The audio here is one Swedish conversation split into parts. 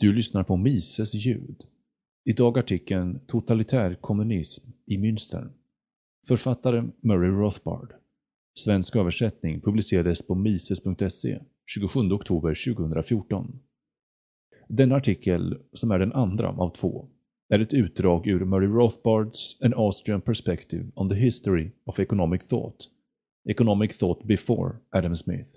Du lyssnar på Mises ljud. Idag artikeln Totalitär kommunism i Münster. Författare Murray Rothbard. Svensk översättning publicerades på mises.se 27 oktober 2014. Denna artikel, som är den andra av två, är ett utdrag ur Murray Rothbards An Austrian Perspective on the History of Economic Thought, Economic Thought Before Adam Smith.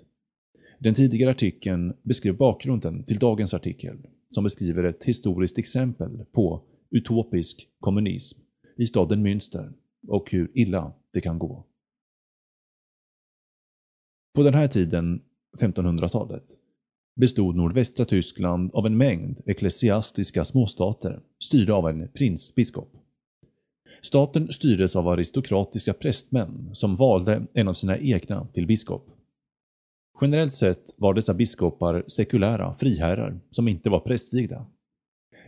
Den tidigare artikeln beskrev bakgrunden till dagens artikel, som beskriver ett historiskt exempel på utopisk kommunism i staden Münster och hur illa det kan gå. På den här tiden, 1500-talet, bestod nordvästra Tyskland av en mängd ecklesiastiska småstater styrda av en prinsbiskop. Staten styrdes av aristokratiska prästmän som valde en av sina egna till biskop. Generellt sett var dessa biskopar sekulära friherrar som inte var prästvigda.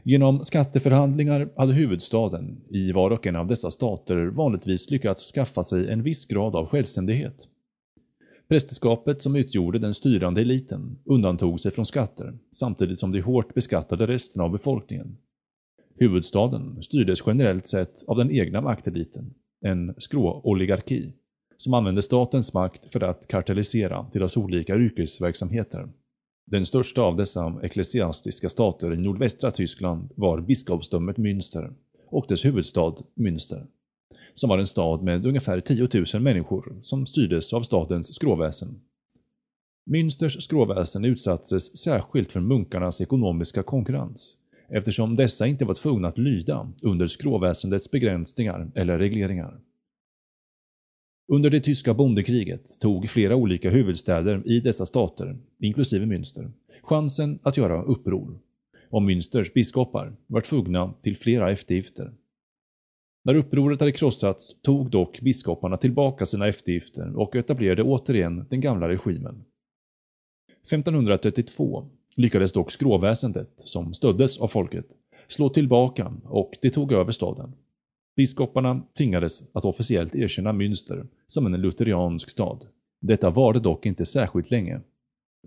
Genom skatteförhandlingar hade huvudstaden i var och en av dessa stater vanligtvis lyckats skaffa sig en viss grad av självständighet. Prästerskapet som utgjorde den styrande eliten undantog sig från skatter samtidigt som de hårt beskattade resten av befolkningen. Huvudstaden styrdes generellt sett av den egna makteliten, en skråoligarki, som använde statens makt för att kartellisera deras olika yrkesverksamheter. Den största av dessa ecklesiastiska stater i nordvästra Tyskland var biskopsdömet Münster och dess huvudstad Münster, som var en stad med ungefär 10 000 människor som styrdes av stadens skråväsen. Münsters skråväsen utsattes särskilt för munkarnas ekonomiska konkurrens eftersom dessa inte var tvungna att lyda under skråväsendets begränsningar eller regleringar. Under det tyska bondekriget tog flera olika huvudstäder i dessa stater, inklusive Münster, chansen att göra uppror. Och Münsters biskopar var tvungna till flera eftergifter. När upproret hade krossats tog dock biskoparna tillbaka sina eftergifter och etablerade återigen den gamla regimen. 1532 lyckades dock skråväsendet, som stöddes av folket, slå tillbaka och det tog över staden. Biskoparna tvingades att officiellt erkänna Münster som en lutheriansk stad. Detta varade dock inte särskilt länge.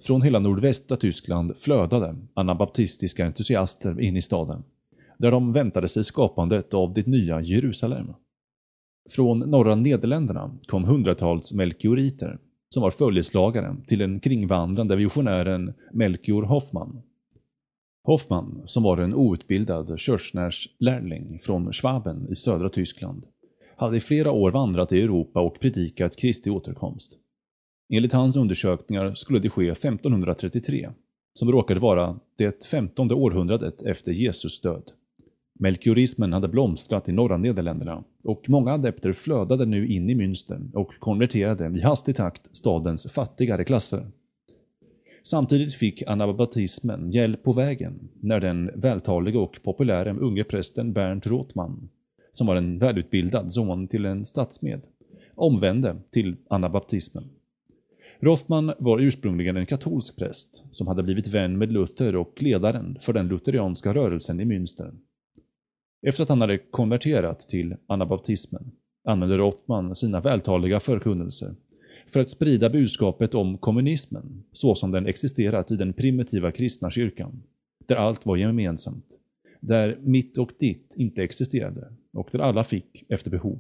Från hela nordvästra Tyskland flödade anabaptistiska entusiaster in i staden, där de väntade sig skapandet av det nya Jerusalem. Från norra Nederländerna kom hundratals melkioriter, som var följeslagare till den kringvandrande visionären Melchior Hoffman. Hoffman, som var en outbildad Kirchners-lärling från Schwaben i södra Tyskland, hade i flera år vandrat i Europa och predikat Kristi återkomst. Enligt hans undersökningar skulle det ske 1533, som råkade vara det femtonde århundradet efter Jesus död. Melkiorismen hade blomstrat i norra Nederländerna och många adepter flödade nu in i Münster och konverterade i hastig takt stadens fattigare klasser. Samtidigt fick anabaptismen hjälp på vägen när den vältalige och populära unge prästen Bernt Rothman, som var en välutbildad son till en statsmed, omvände till anabaptismen. Rothman var ursprungligen en katolsk präst som hade blivit vän med Luther och ledaren för den lutherianska rörelsen i Münster. Efter att han hade konverterat till anabaptismen använde Rothman sina vältaliga förkunnelser för att sprida budskapet om kommunismen så som den existerat i den primitiva kristna kyrkan, där allt var gemensamt, där mitt och ditt inte existerade och där alla fick efter behov.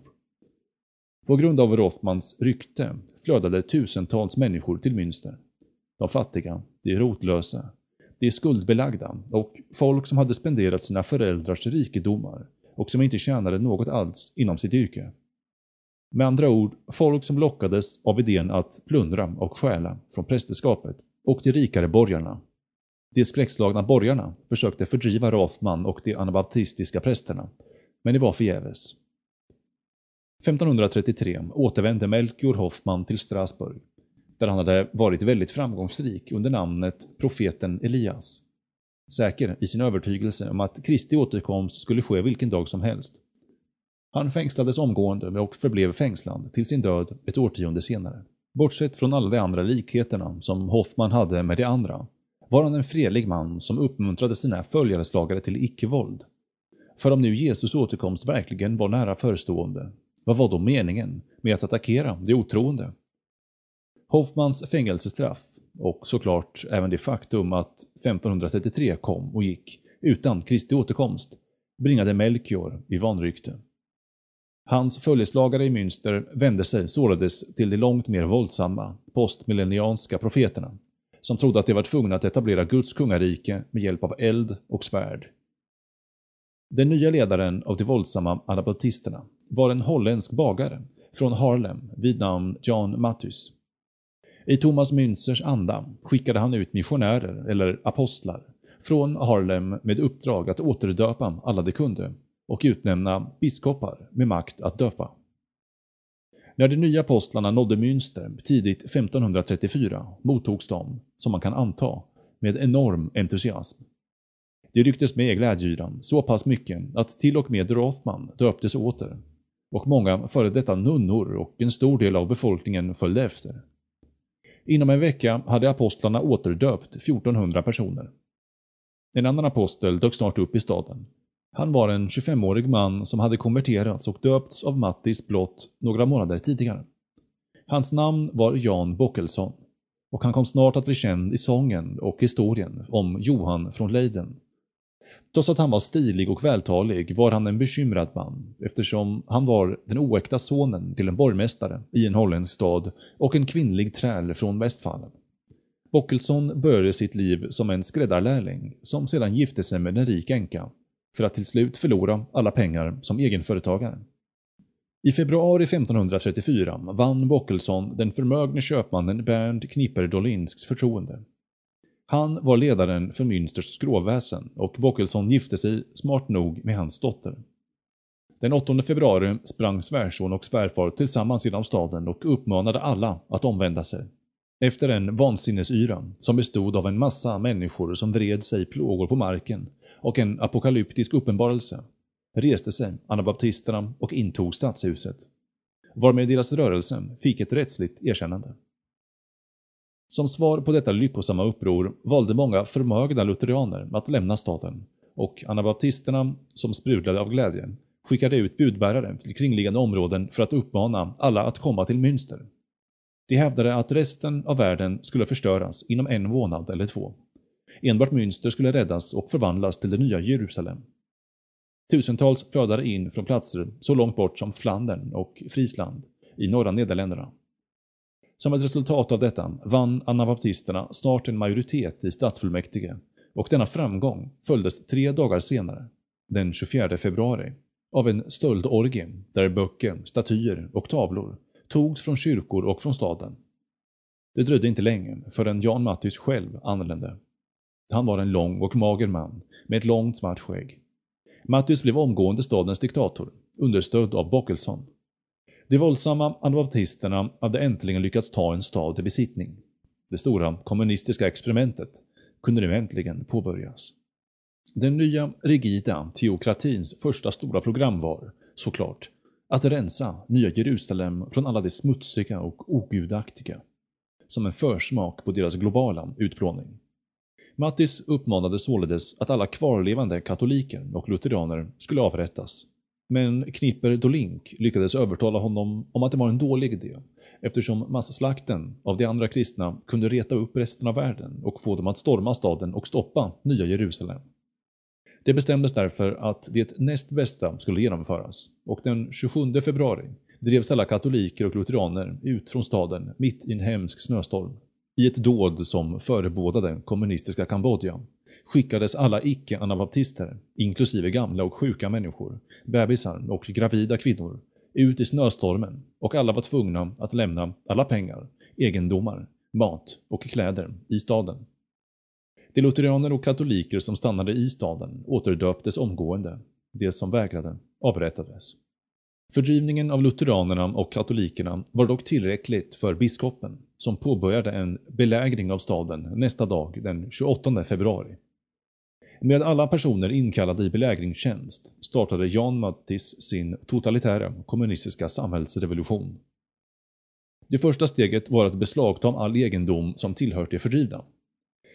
På grund av Rothmans rykte flödade tusentals människor till Münster. De fattiga, de rotlösa, de skuldbelagda och folk som hade spenderat sina föräldrars rikedomar och som inte tjänade något alls inom sitt yrke. Med andra ord, folk som lockades av idén att plundra och stjäla från prästerskapet och de rikare borgarna. De skräckslagna borgarna försökte fördriva Rothman och de anabaptistiska prästerna, men det var förgäves. 1533 återvände Melchior Hoffman till Strasbourg, där han hade varit väldigt framgångsrik under namnet profeten Elias. Säker i sin övertygelse om att Kristi återkomst skulle ske vilken dag som helst. Han fängslades omgående och förblev fängslad till sin död ett årtionde senare. Bortsett från alla de andra likheterna som Hoffman hade med de andra, var han en fredlig man som uppmuntrade sina följarslagare till icke-våld. För om nu Jesus återkomst verkligen var nära förestående, vad var då meningen med att attackera de otroende? Hoffmans fängelsestraff och såklart även det faktum att 1533 kom och gick utan Kristi återkomst bringade Melchior i vanrykte. Hans följeslagare i Münster vände sig således till de långt mer våldsamma postmillennianska profeterna som trodde att de var tvungna att etablera Guds kungarike med hjälp av eld och svärd. Den nya ledaren av de våldsamma anabaptisterna var en holländsk bagare från Harlem vid namn John Mathys. I Thomas Münsters anda skickade han ut missionärer, eller apostlar, från Harlem med uppdrag att återdöpa alla de kunde och utnämna biskopar med makt att döpa. När de nya apostlarna nådde Münster tidigt 1534 mottogs de, som man kan anta, med enorm entusiasm. Det rycktes med glädjyran så pass mycket att till och med Rothman döptes åter och många före detta nunnor och en stor del av befolkningen följde efter. Inom en vecka hade apostlarna återdöpt 1400 personer. En annan apostel dök snart upp i staden. Han var en 25-årig man som hade konverterats och döpts av Mattis blott några månader tidigare. Hans namn var Jan Bockelsson och han kom snart att bli känd i sången och historien om Johan från Leiden Trots att han var stilig och vältalig var han en bekymrad man eftersom han var den oäkta sonen till en borgmästare i en holländsk stad och en kvinnlig träl från Västfallen. Bockelsson började sitt liv som en skräddarlärling som sedan gifte sig med en rik änka för att till slut förlora alla pengar som egenföretagare. I februari 1534 vann Bockelsson den förmögne köpmannen Bernd Knipper Dolinsks förtroende han var ledaren för Münsters skråväsen och Bockelsson gifte sig smart nog med hans dotter. Den 8 februari sprang svärson och svärfar tillsammans genom staden och uppmanade alla att omvända sig. Efter en vansinnesyra som bestod av en massa människor som vred sig plågor på marken och en apokalyptisk uppenbarelse reste sig anabaptisterna och intog stadshuset, varmed deras rörelse fick ett rättsligt erkännande. Som svar på detta lyckosamma uppror valde många förmögna lutheraner att lämna staden och anabaptisterna, som sprudlade av glädje, skickade ut budbärare till kringliggande områden för att uppmana alla att komma till Münster. De hävdade att resten av världen skulle förstöras inom en månad eller två. Enbart Münster skulle räddas och förvandlas till det nya Jerusalem. Tusentals flödade in från platser så långt bort som Flandern och Friesland i norra Nederländerna. Som ett resultat av detta vann anabaptisterna snart en majoritet i stadsfullmäktige och denna framgång följdes tre dagar senare, den 24 februari, av en stöldorgie där böcker, statyer och tavlor togs från kyrkor och från staden. Det dröjde inte länge förrän Jan Mattis själv anlände. Han var en lång och mager man med ett långt svart skägg. Mattius blev omgående stadens diktator, understödd av Bockelson. de våldsamma anabaptisterna hade äntligen lyckats ta en stad i besittning. Det stora kommunistiska experimentet kunde nu äntligen påbörjas. Den nya rigida teokratins första stora program var, såklart, att rensa Nya Jerusalem från alla de smutsiga och ogudaktiga, som en försmak på deras globala utplåning. Mattis uppmanade således att alla kvarlevande katoliker och lutheraner skulle avrättas men Knipper Dolink lyckades övertala honom om att det var en dålig idé, eftersom masslakten av de andra kristna kunde reta upp resten av världen och få dem att storma staden och stoppa Nya Jerusalem. Det bestämdes därför att det näst bästa skulle genomföras och den 27 februari drevs alla katoliker och lutheraner ut från staden mitt i en hemsk snöstorm i ett dåd som förebådade kommunistiska Kambodja skickades alla icke-anabaptister, inklusive gamla och sjuka människor, bebisar och gravida kvinnor, ut i snöstormen och alla var tvungna att lämna alla pengar, egendomar, mat och kläder i staden. De lutheraner och katoliker som stannade i staden återdöptes omgående. De som vägrade avrättades. Fördrivningen av lutheranerna och katolikerna var dock tillräckligt för biskopen, som påbörjade en belägring av staden nästa dag den 28 februari. Med alla personer inkallade i belägringstjänst startade Jan Mattis sin totalitära kommunistiska samhällsrevolution. Det första steget var att beslagta all egendom som tillhört de fördrivna.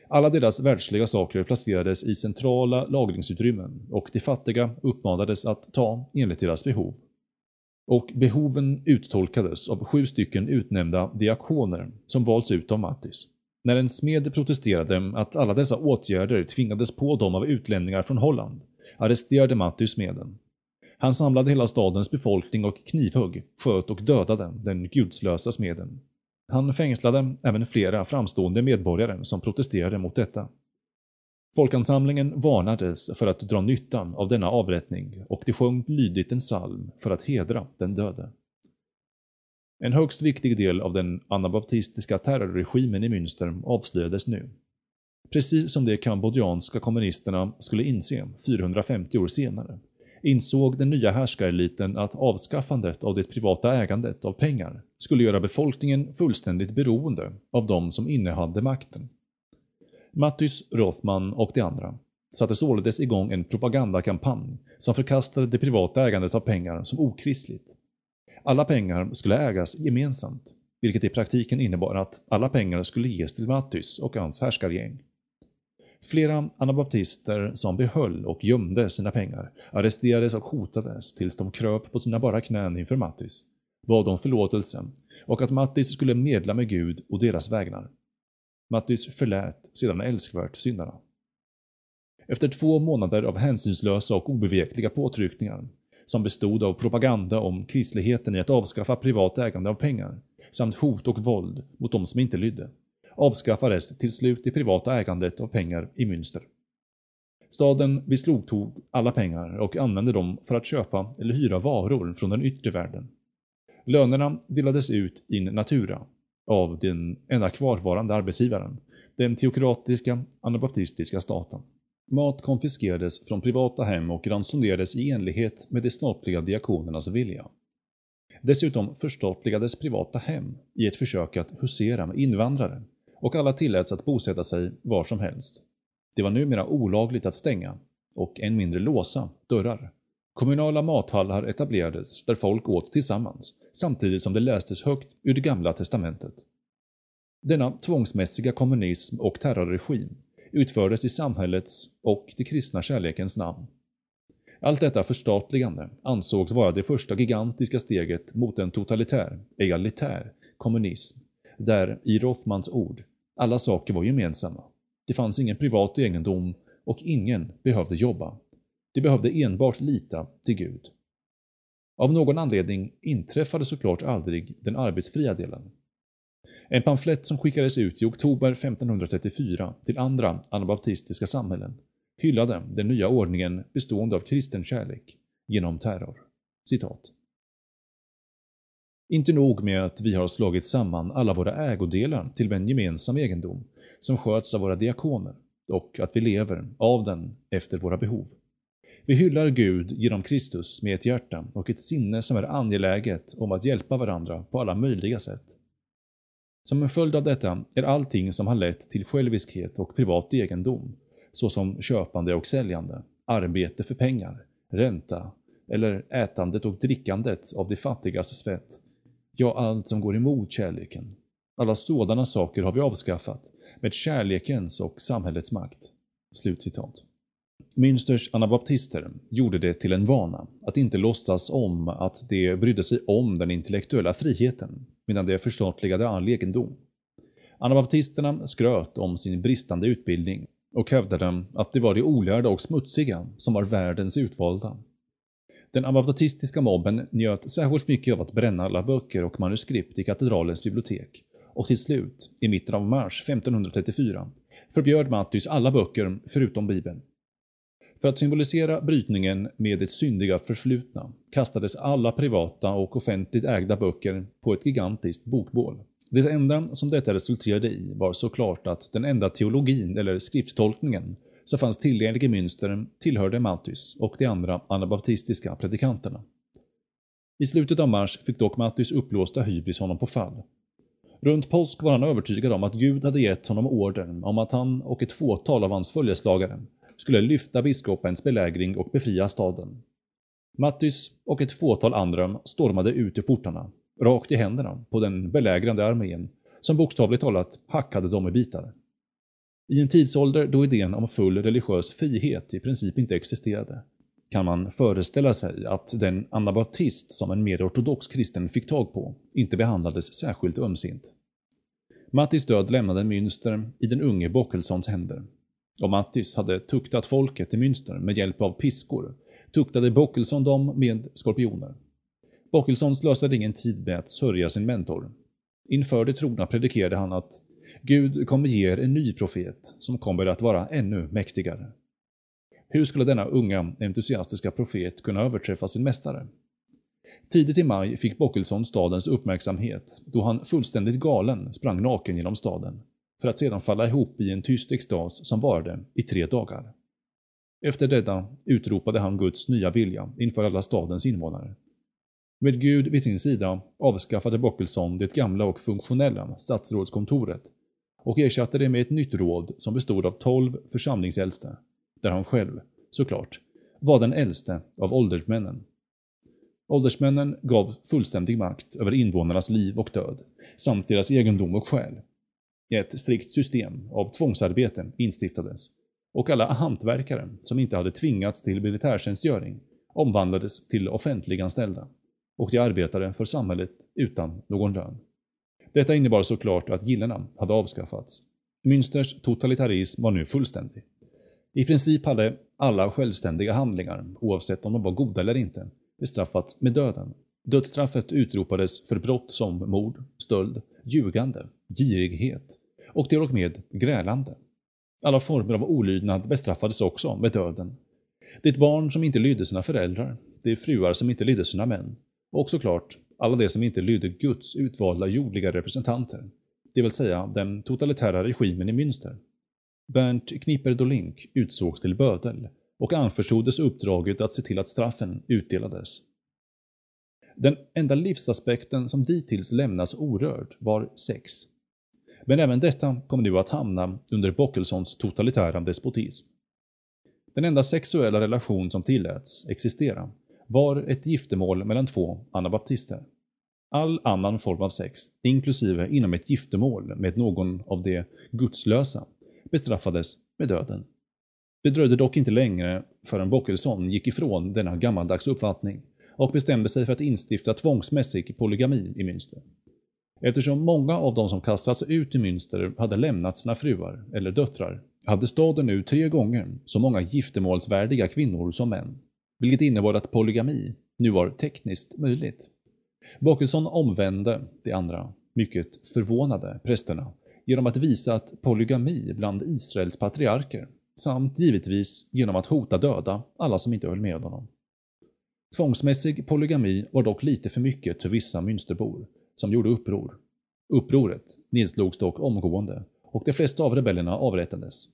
Alla deras världsliga saker placerades i centrala lagringsutrymmen och de fattiga uppmanades att ta enligt deras behov. Och behoven uttolkades av sju stycken utnämnda diakoner som valts ut av Mattis. När en smed protesterade att alla dessa åtgärder tvingades på dem av utlänningar från Holland, arresterade Mattis smeden. Han samlade hela stadens befolkning och knivhugg, sköt och dödade den gudslösa smeden. Han fängslade även flera framstående medborgare som protesterade mot detta. Folkansamlingen varnades för att dra nyttan av denna avrättning och de sjöng lydigt en psalm för att hedra den döde. En högst viktig del av den anabaptistiska terrorregimen i Münster avslöjades nu. Precis som de kambodjanska kommunisterna skulle inse 450 år senare, insåg den nya härskareliten att avskaffandet av det privata ägandet av pengar skulle göra befolkningen fullständigt beroende av de som innehade makten. Mattis, Rothman och de andra satte således igång en propagandakampanj som förkastade det privata ägandet av pengar som okristligt. Alla pengar skulle ägas gemensamt, vilket i praktiken innebar att alla pengar skulle ges till Mattis och hans härskargäng. Flera anabaptister som behöll och gömde sina pengar arresterades och hotades tills de kröp på sina bara knän inför Mattis, bad om förlåtelse och att Mattis skulle medla med Gud och deras vägnar. Mattis förlät sedan älskvärt syndarna. Efter två månader av hänsynslösa och obevekliga påtryckningar, som bestod av propaganda om kristligheten i att avskaffa privat ägande av pengar, samt hot och våld mot de som inte lydde, avskaffades till slut det privata ägandet av pengar i Münster. Staden beslogtog alla pengar och använde dem för att köpa eller hyra varor från den yttre världen. Lönerna delades ut in natura av den enda kvarvarande arbetsgivaren, den teokratiska anabaptistiska staten. Mat konfiskerades från privata hem och ransonerades i enlighet med de statliga diakonernas vilja. Dessutom förstatligades privata hem i ett försök att husera med invandrare och alla tilläts att bosätta sig var som helst. Det var numera olagligt att stänga, och än mindre låsa, dörrar. Kommunala mathallar etablerades där folk åt tillsammans, samtidigt som det lästes högt ur det gamla testamentet. Denna tvångsmässiga kommunism och terrorregim utfördes i samhällets och det kristna kärlekens namn. Allt detta förstatligande ansågs vara det första gigantiska steget mot en totalitär, egalitär kommunism, där, i Rothmans ord, alla saker var gemensamma. Det fanns ingen privat egendom och ingen behövde jobba. De behövde enbart lita till Gud. Av någon anledning inträffade såklart aldrig den arbetsfria delen. En pamflett som skickades ut i oktober 1534 till andra anabaptistiska samhällen hyllade den nya ordningen bestående av kristen kärlek genom terror. Citat. Inte nog med att vi har slagit samman alla våra ägodelar till en gemensam egendom som sköts av våra diakoner och att vi lever av den efter våra behov. Vi hyllar Gud genom Kristus med ett hjärta och ett sinne som är angeläget om att hjälpa varandra på alla möjliga sätt. Som en följd av detta är allting som har lett till själviskhet och privat egendom, såsom köpande och säljande, arbete för pengar, ränta eller ätandet och drickandet av de fattigas svett, ja, allt som går emot kärleken. Alla sådana saker har vi avskaffat med kärlekens och samhällets makt.” Slutcitat. Münsters anabaptister gjorde det till en vana att inte låtsas om att de brydde sig om den intellektuella friheten, medan de förstatligade all egendom. Anabaptisterna skröt om sin bristande utbildning och hävdade att det var de olärda och smutsiga som var världens utvalda. Den anabaptistiska mobben njöt särskilt mycket av att bränna alla böcker och manuskript i katedralens bibliotek och till slut, i mitten av mars 1534, förbjöd Matthys alla böcker förutom Bibeln. För att symbolisera brytningen med det syndiga förflutna kastades alla privata och offentligt ägda böcker på ett gigantiskt bokbål. Det enda som detta resulterade i var såklart att den enda teologin eller skrifttolkningen som fanns tillgänglig i Münster tillhörde Matthys och de andra anabaptistiska predikanterna. I slutet av mars fick dock Matthys uppblåsta hybris honom på fall. Runt påsk var han övertygad om att Gud hade gett honom ordern om att han och ett fåtal av hans följeslagare skulle lyfta biskopens belägring och befria staden. Mattis och ett fåtal andra stormade ut ur portarna, rakt i händerna på den belägrande armén, som bokstavligt talat hackade dem i bitar. I en tidsålder då idén om full religiös frihet i princip inte existerade, kan man föreställa sig att den anabaptist som en mer ortodox kristen fick tag på inte behandlades särskilt ömsint. Mattis död lämnade Münster i den unge Bockelsons händer. Och Mattis hade tuktat folket i Münster med hjälp av piskor, tuktade Bockelson dem med skorpioner. Bockelson slösade ingen tid med att sörja sin mentor. Inför det trogna predikerade han att Gud kommer ge er en ny profet som kommer att vara ännu mäktigare. Hur skulle denna unga, entusiastiska profet kunna överträffa sin mästare? Tidigt i maj fick Bockelson stadens uppmärksamhet då han fullständigt galen sprang naken genom staden, för att sedan falla ihop i en tyst extas som varade i tre dagar. Efter detta utropade han Guds nya vilja inför alla stadens invånare. Med Gud vid sin sida avskaffade Bockelson det gamla och funktionella statsrådskontoret och ersatte det med ett nytt råd som bestod av tolv församlingsäldste, där han själv, såklart, var den äldste av åldersmännen. Åldersmännen gav fullständig makt över invånarnas liv och död, samt deras egendom och själ. Ett strikt system av tvångsarbete instiftades, och alla hantverkare som inte hade tvingats till militärtjänstgöring omvandlades till offentliganställda, och de arbetade för samhället utan någon lön. Detta innebar såklart att gillena hade avskaffats. Münsters totalitarism var nu fullständig. I princip hade alla självständiga handlingar, oavsett om de var goda eller inte, bestraffats med döden. Dödsstraffet utropades för brott som mord, stöld, ljugande, girighet och till och med grälande. Alla former av olydnad bestraffades också med döden. Det barn som inte lydde sina föräldrar, de fruar som inte lydde sina män och såklart alla de som inte lydde Guds utvalda jordliga representanter, det vill säga den totalitära regimen i Münster. Bernt Knipper-Dolink utsågs till bödel och anförtroddes uppdraget att se till att straffen utdelades. Den enda livsaspekten som dittills lämnas orörd var sex. Men även detta kom nu att hamna under Bockelsons totalitära despotism. Den enda sexuella relation som tilläts existera var ett giftermål mellan två anabaptister. All annan form av sex, inklusive inom ett giftermål med någon av de gudslösa, bestraffades med döden. Det dröjde dock inte länge förrän Bockelson gick ifrån denna gammaldags uppfattning och bestämde sig för att instifta tvångsmässig polygami i Münster. Eftersom många av de som kastats ut i Münster hade lämnat sina fruar eller döttrar hade staden nu tre gånger så många giftermålsvärdiga kvinnor som män, vilket innebar att polygami nu var tekniskt möjligt. Bakelson omvände de andra, mycket förvånade prästerna genom att visa att polygami bland Israels patriarker samt givetvis genom att hota döda alla som inte höll med honom. Tvångsmässig polygami var dock lite för mycket för vissa Münsterbor, som gjorde uppror. Upproret nedslogs dock omgående och de flesta av rebellerna avrättades.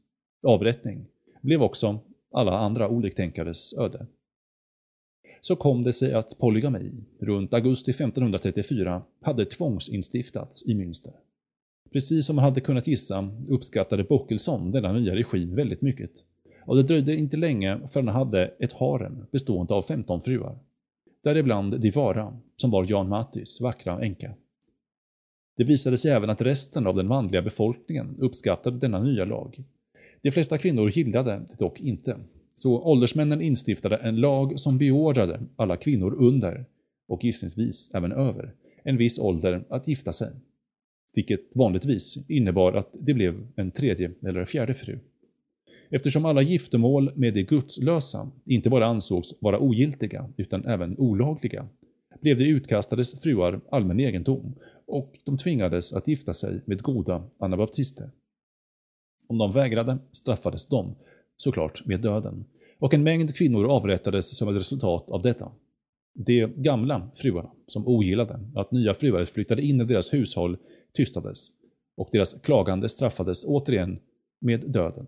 Avrättning blev också alla andra oliktänkares öde. Så kom det sig att polygami runt augusti 1534 hade tvångsinstiftats i Münster. Precis som man hade kunnat gissa uppskattade Bockelson denna nya regim väldigt mycket. Och det dröjde inte länge förrän han hade ett harem bestående av 15 fruar. Däribland Divara, som var Jan Mattis vackra änka. Det visade sig även att resten av den manliga befolkningen uppskattade denna nya lag. De flesta kvinnor gillade det dock inte, så åldersmännen instiftade en lag som beordrade alla kvinnor under, och gissningsvis även över, en viss ålder att gifta sig vilket vanligtvis innebar att det blev en tredje eller fjärde fru. Eftersom alla giftermål med de gudslösa inte bara ansågs vara ogiltiga utan även olagliga, blev de utkastades fruar allmän egendom och de tvingades att gifta sig med goda anabaptister. Om de vägrade straffades de, såklart med döden, och en mängd kvinnor avrättades som ett resultat av detta. De gamla fruarna, som ogillade att nya fruar flyttade in i deras hushåll, tystades och deras klagande straffades återigen med döden.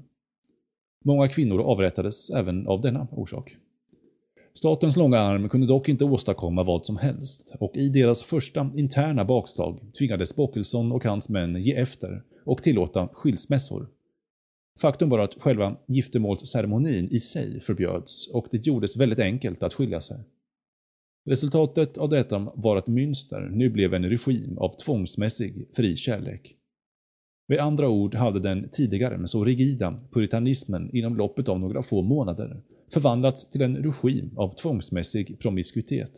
Många kvinnor avrättades även av denna orsak. Statens långa arm kunde dock inte åstadkomma vad som helst och i deras första interna bakslag tvingades Bockelsson och hans män ge efter och tillåta skilsmässor. Faktum var att själva giftermålsceremonin i sig förbjöds och det gjordes väldigt enkelt att skilja sig. Resultatet av detta var att Münster nu blev en regim av tvångsmässig fri kärlek. Med andra ord hade den tidigare så rigida puritanismen inom loppet av några få månader förvandlats till en regim av tvångsmässig promiskuitet.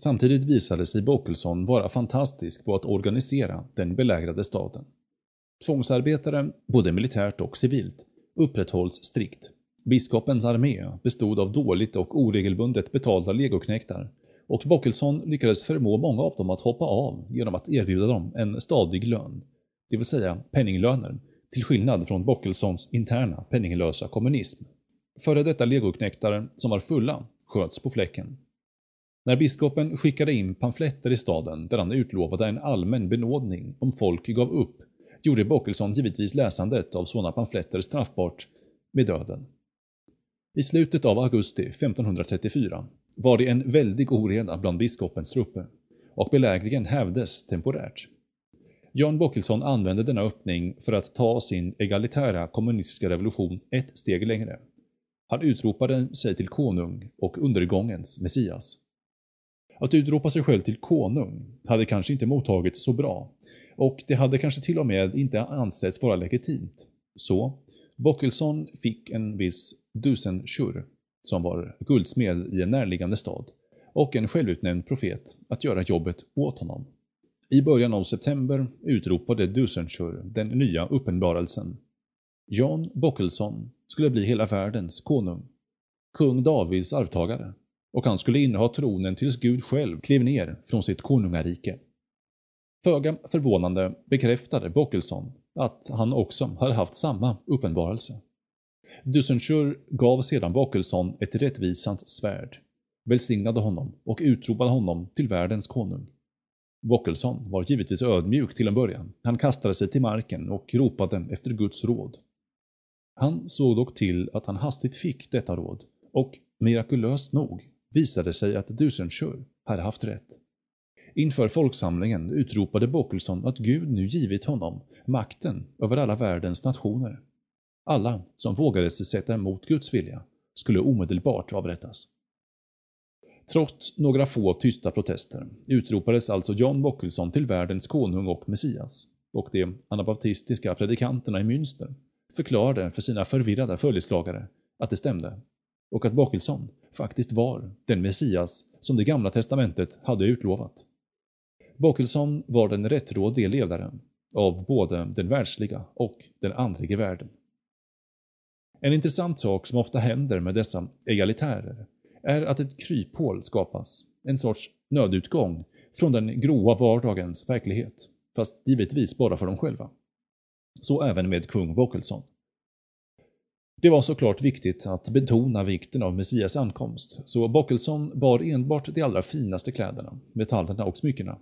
Samtidigt visade sig Bockelsson vara fantastisk på att organisera den belägrade staden. Tvångsarbetare, både militärt och civilt, upprätthålls strikt. Biskopens armé bestod av dåligt och oregelbundet betalda legoknektar och Bockelsson lyckades förmå många av dem att hoppa av genom att erbjuda dem en stadig lön, det vill säga penninglöner, till skillnad från Bockelsons interna penninglösa kommunism. Före detta legoknektare som var fulla sköts på fläcken. När biskopen skickade in pamfletter i staden där han utlovade en allmän benådning om folk gav upp, gjorde Bockelson givetvis läsandet av sådana pamfletter straffbart med döden. I slutet av augusti 1534 var det en väldig oreda bland biskopens trupper och belägringen hävdes temporärt. Jan Bockelsson använde denna öppning för att ta sin egalitära kommunistiska revolution ett steg längre. Han utropade sig till konung och undergångens Messias. Att utropa sig själv till konung hade kanske inte mottagits så bra och det hade kanske till och med inte ansetts vara legitimt. Så, Bockelsson fick en viss Dusenschur, som var guldsmed i en närliggande stad, och en självutnämnd profet att göra jobbet åt honom. I början av september utropade Dusenschur den nya uppenbarelsen. Jan Bockelson skulle bli hela världens konung, kung Davids arvtagare, och han skulle inneha tronen tills Gud själv klev ner från sitt konungarike. Föga förvånande bekräftade Bockelson att han också hade haft samma uppenbarelse. Dusenschur gav sedan Bockelson ett rättvisans svärd, välsignade honom och utropade honom till världens konung. Wockelson var givetvis ödmjuk till en början. Han kastade sig till marken och ropade efter Guds råd. Han såg dock till att han hastigt fick detta råd och mirakulöst nog visade sig att Dusenschur hade haft rätt. Inför folksamlingen utropade Bockelson att Gud nu givit honom makten över alla världens nationer. Alla som vågade sig sätta emot Guds vilja skulle omedelbart avrättas. Trots några få tysta protester utropades alltså John Bockelson till världens konung och Messias och de anabaptistiska predikanterna i Münster förklarade för sina förvirrade följeslagare att det stämde och att Bockelson faktiskt var den Messias som det gamla testamentet hade utlovat. Bockelson var den rättrådige ledaren av både den världsliga och den andliga världen. En intressant sak som ofta händer med dessa egalitärer är att ett kryphål skapas, en sorts nödutgång från den gråa vardagens verklighet, fast givetvis bara för dem själva. Så även med kung Wokelson. Det var såklart viktigt att betona vikten av Messias ankomst, så Bockelsson bar enbart de allra finaste kläderna, metallerna och smyckena.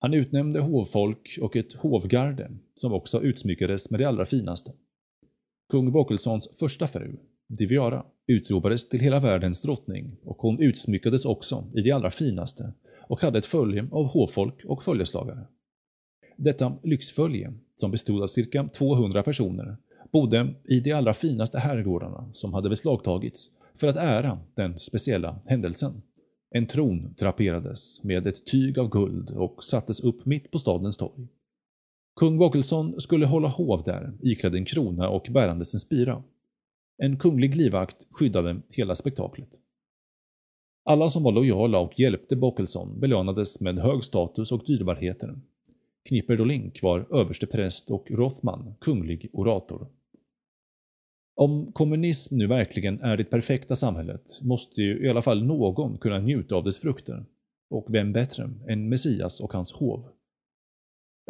Han utnämnde hovfolk och ett hovgarde, som också utsmyckades med det allra finaste. Kung Bockelssons första fru, Diviara, utropades till hela världens drottning och hon utsmyckades också i det allra finaste och hade ett följe av hovfolk och följeslagare. Detta lyxfölje, som bestod av cirka 200 personer, bodde i de allra finaste herrgårdarna som hade beslagtagits för att ära den speciella händelsen. En tron draperades med ett tyg av guld och sattes upp mitt på stadens torg. Kung Bockelsson skulle hålla hov där, iklädd en krona och bärandes en spira. En kunglig livvakt skyddade hela spektaklet. Alla som var lojala och hjälpte Bockelson belönades med hög status och dyrbarheter. Knipper Dolink var överstepräst och Rothman kunglig orator. Om kommunism nu verkligen är det perfekta samhället måste ju i alla fall någon kunna njuta av dess frukter. Och vem bättre än Messias och hans hov?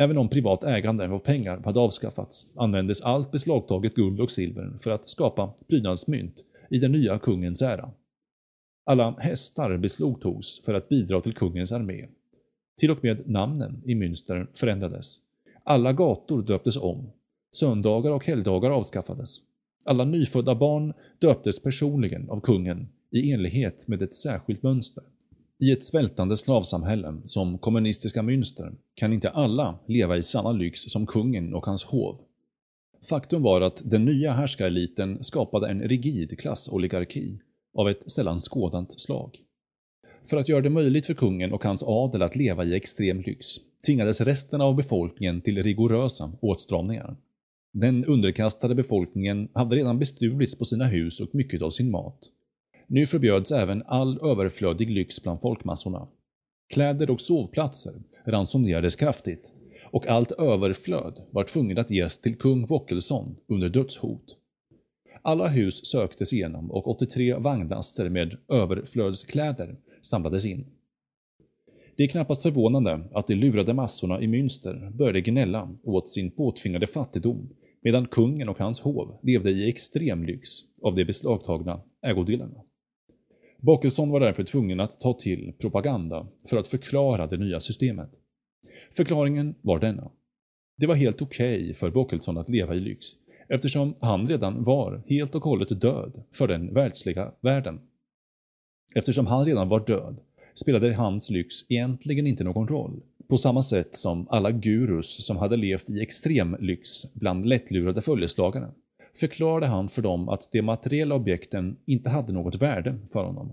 Även om privat ägande av pengar hade avskaffats användes allt beslagtaget guld och silver för att skapa prydnadsmynt i den nya kungens ära. Alla hästar beslagtogs för att bidra till kungens armé. Till och med namnen i Münster förändrades. Alla gator döptes om. Söndagar och helgdagar avskaffades. Alla nyfödda barn döptes personligen av kungen i enlighet med ett särskilt mönster. I ett svältande slavsamhälle som kommunistiska Münster kan inte alla leva i samma lyx som kungen och hans hov. Faktum var att den nya härskareliten skapade en rigid klassoligarki av ett sällan skådant slag. För att göra det möjligt för kungen och hans adel att leva i extrem lyx tvingades resten av befolkningen till rigorösa åtstramningar. Den underkastade befolkningen hade redan bestulits på sina hus och mycket av sin mat. Nu förbjöds även all överflödig lyx bland folkmassorna. Kläder och sovplatser ransonerades kraftigt och allt överflöd var tvunget att ges till kung Wockelsson under dödshot. Alla hus söktes igenom och 83 vagnlaster med överflödskläder samlades in. Det är knappast förvånande att de lurade massorna i Münster började gnälla åt sin påtvingade fattigdom medan kungen och hans hov levde i extrem lyx av de beslagtagna ägodelarna. Bakelson var därför tvungen att ta till propaganda för att förklara det nya systemet. Förklaringen var denna. Det var helt okej okay för Bockelsson att leva i lyx eftersom han redan var helt och hållet död för den världsliga världen. Eftersom han redan var död spelade hans lyx egentligen inte någon roll, på samma sätt som alla gurus som hade levt i extrem lyx bland lättlurade följeslagare förklarade han för dem att de materiella objekten inte hade något värde för honom.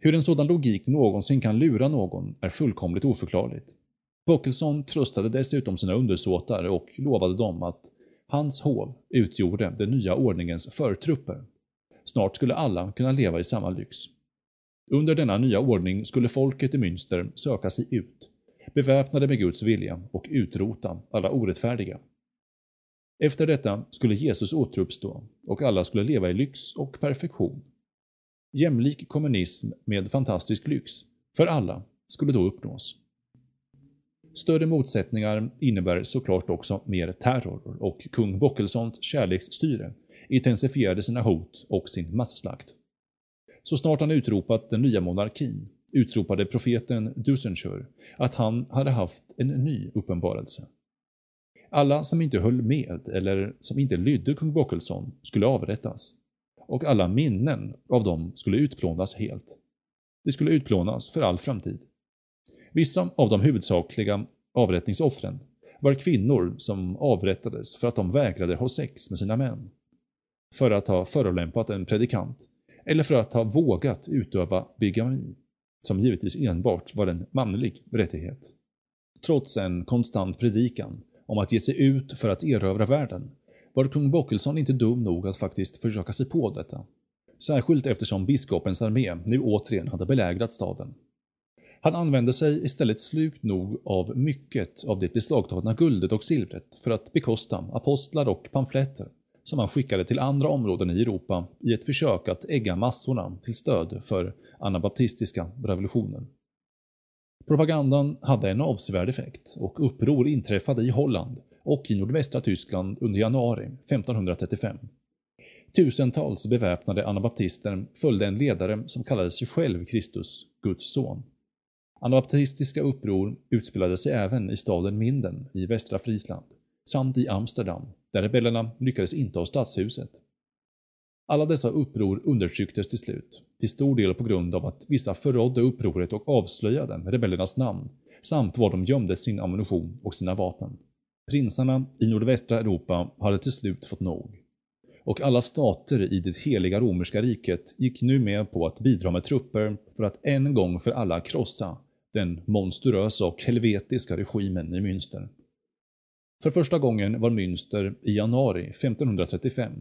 Hur en sådan logik någonsin kan lura någon är fullkomligt oförklarligt. Bockelson tröstade dessutom sina undersåtar och lovade dem att hans hov utgjorde den nya ordningens förtrupper. Snart skulle alla kunna leva i samma lyx. Under denna nya ordning skulle folket i Münster söka sig ut, beväpnade med Guds vilja och utrota alla orättfärdiga. Efter detta skulle Jesus återuppstå och alla skulle leva i lyx och perfektion. Jämlik kommunism med fantastisk lyx, för alla, skulle då uppnås. Större motsättningar innebär såklart också mer terror och kung Bockelsons kärleksstyre intensifierade sina hot och sin masslakt. Så snart han utropat den nya monarkin utropade profeten Dusenschur att han hade haft en ny uppenbarelse. Alla som inte höll med eller som inte lydde kung Bockelson skulle avrättas och alla minnen av dem skulle utplånas helt. De skulle utplånas för all framtid. Vissa av de huvudsakliga avrättningsoffren var kvinnor som avrättades för att de vägrade ha sex med sina män, för att ha förolämpat en predikant eller för att ha vågat utöva bigami, som givetvis enbart var en manlig rättighet. Trots en konstant predikan om att ge sig ut för att erövra världen var kung Bockelsson inte dum nog att faktiskt försöka sig på detta. Särskilt eftersom biskopens armé nu återigen hade belägrat staden. Han använde sig istället slukt nog av mycket av det beslagtagna guldet och silvret för att bekosta apostlar och pamfletter som han skickade till andra områden i Europa i ett försök att ägga massorna till stöd för anabaptistiska revolutionen. Propagandan hade en avsevärd effekt och uppror inträffade i Holland och i nordvästra Tyskland under januari 1535. Tusentals beväpnade anabaptister följde en ledare som kallade sig själv Kristus, Guds son. Anabaptistiska uppror utspelade sig även i staden Minden i västra Friesland, samt i Amsterdam, där rebellerna lyckades inta stadshuset. Alla dessa uppror undertrycktes till slut, till stor del på grund av att vissa förrådde upproret och avslöjade rebellernas namn, samt var de gömde sin ammunition och sina vapen. Prinsarna i nordvästra Europa hade till slut fått nog. Och alla stater i det heliga romerska riket gick nu med på att bidra med trupper för att en gång för alla krossa den monstruösa och helvetiska regimen i Münster. För första gången var Münster i januari 1535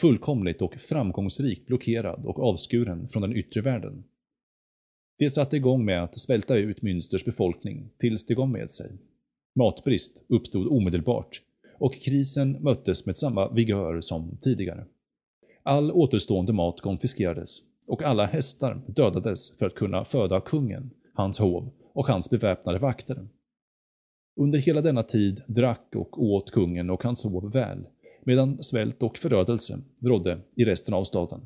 fullkomligt och framgångsrikt blockerad och avskuren från den yttre världen. Det satte igång med att svälta ut Münsters befolkning tills det gav med sig. Matbrist uppstod omedelbart och krisen möttes med samma vigör som tidigare. All återstående mat konfiskerades och alla hästar dödades för att kunna föda kungen, hans hov och hans beväpnade vakter. Under hela denna tid drack och åt kungen och hans hov väl, medan svält och förödelse rådde i resten av staden.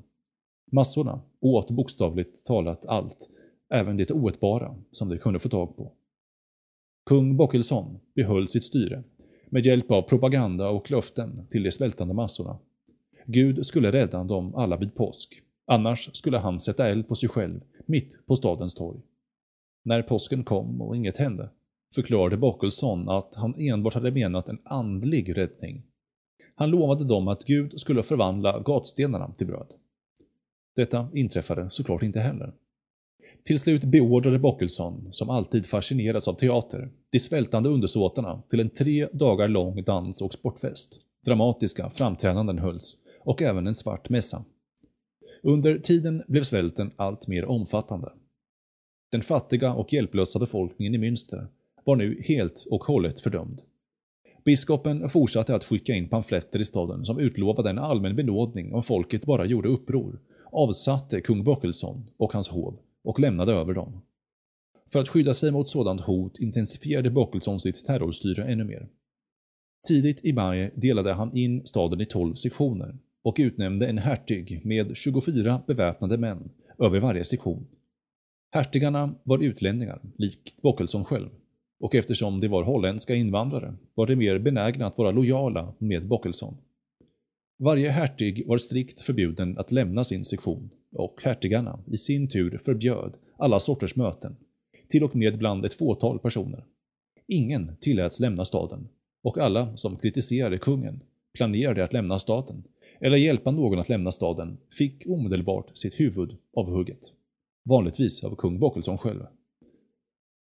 Massorna åt bokstavligt talat allt, även det oätbara som de kunde få tag på. Kung Bockelsson behöll sitt styre med hjälp av propaganda och löften till de svältande massorna. Gud skulle rädda dem alla vid påsk, annars skulle han sätta eld på sig själv mitt på stadens torg. När påsken kom och inget hände förklarade Bockelsson att han enbart hade menat en andlig räddning. Han lovade dem att Gud skulle förvandla gatstenarna till bröd. Detta inträffade såklart inte heller. Till slut beordrade Bockelson, som alltid fascinerats av teater, de svältande undersåtarna till en tre dagar lång dans och sportfest. Dramatiska framträdanden hölls och även en svart mässa. Under tiden blev svälten allt mer omfattande. Den fattiga och hjälplösa befolkningen i Münster var nu helt och hållet fördömd. Biskopen fortsatte att skicka in pamfletter i staden som utlovade en allmän benådning om folket bara gjorde uppror, avsatte kung Böckelsson och hans hov och lämnade över dem. För att skydda sig mot sådant hot intensifierade Böckelsson sitt terrorstyre ännu mer. Tidigt i maj delade han in staden i 12 sektioner och utnämnde en hertig med 24 beväpnade män över varje sektion. Hertigarna var utlänningar, likt Böckelsson själv, och eftersom de var holländska invandrare var de mer benägna att vara lojala med Bockelson. Varje hertig var strikt förbjuden att lämna sin sektion och hertigarna i sin tur förbjöd alla sorters möten, till och med bland ett fåtal personer. Ingen tilläts lämna staden och alla som kritiserade kungen, planerade att lämna staden eller hjälpa någon att lämna staden fick omedelbart sitt huvud avhugget. Vanligtvis av kung Bockelson själv.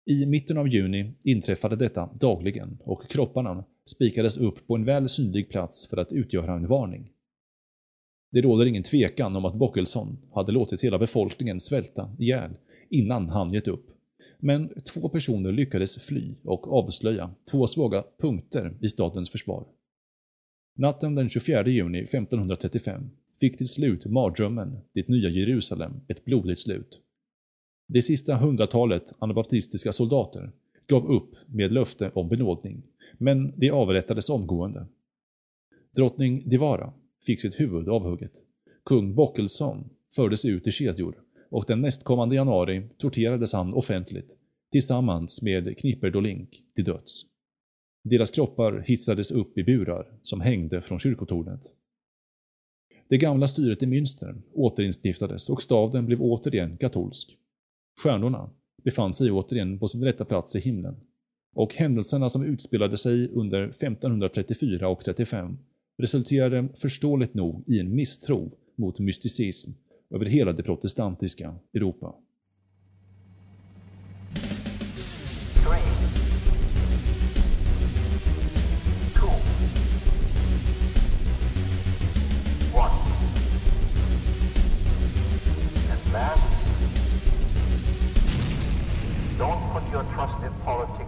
I mitten av juni inträffade detta dagligen och kropparna spikades upp på en väl synlig plats för att utgöra en varning. Det råder ingen tvekan om att Bockelson hade låtit hela befolkningen svälta ihjäl innan han gett upp. Men två personer lyckades fly och avslöja två svaga punkter i stadens försvar. Natten den 24 juni 1535 fick till slut mardrömmen, det nya Jerusalem, ett blodigt slut. Det sista hundratalet anabaptistiska soldater gav upp med löfte om benådning, men de avrättades omgående. Drottning Divara fick sitt huvud avhugget. Kung Bockelson fördes ut i kedjor och den nästkommande januari torterades han offentligt tillsammans med Knipperdolink till döds. Deras kroppar hissades upp i burar som hängde från kyrkotornet. Det gamla styret i Münster återinstiftades och staden blev återigen katolsk. Stjärnorna befann sig återigen på sin rätta plats i himlen. Och händelserna som utspelade sig under 1534 och 35 resulterade förståeligt nog i en misstro mot mysticism över hela det protestantiska Europa. your trusted politician.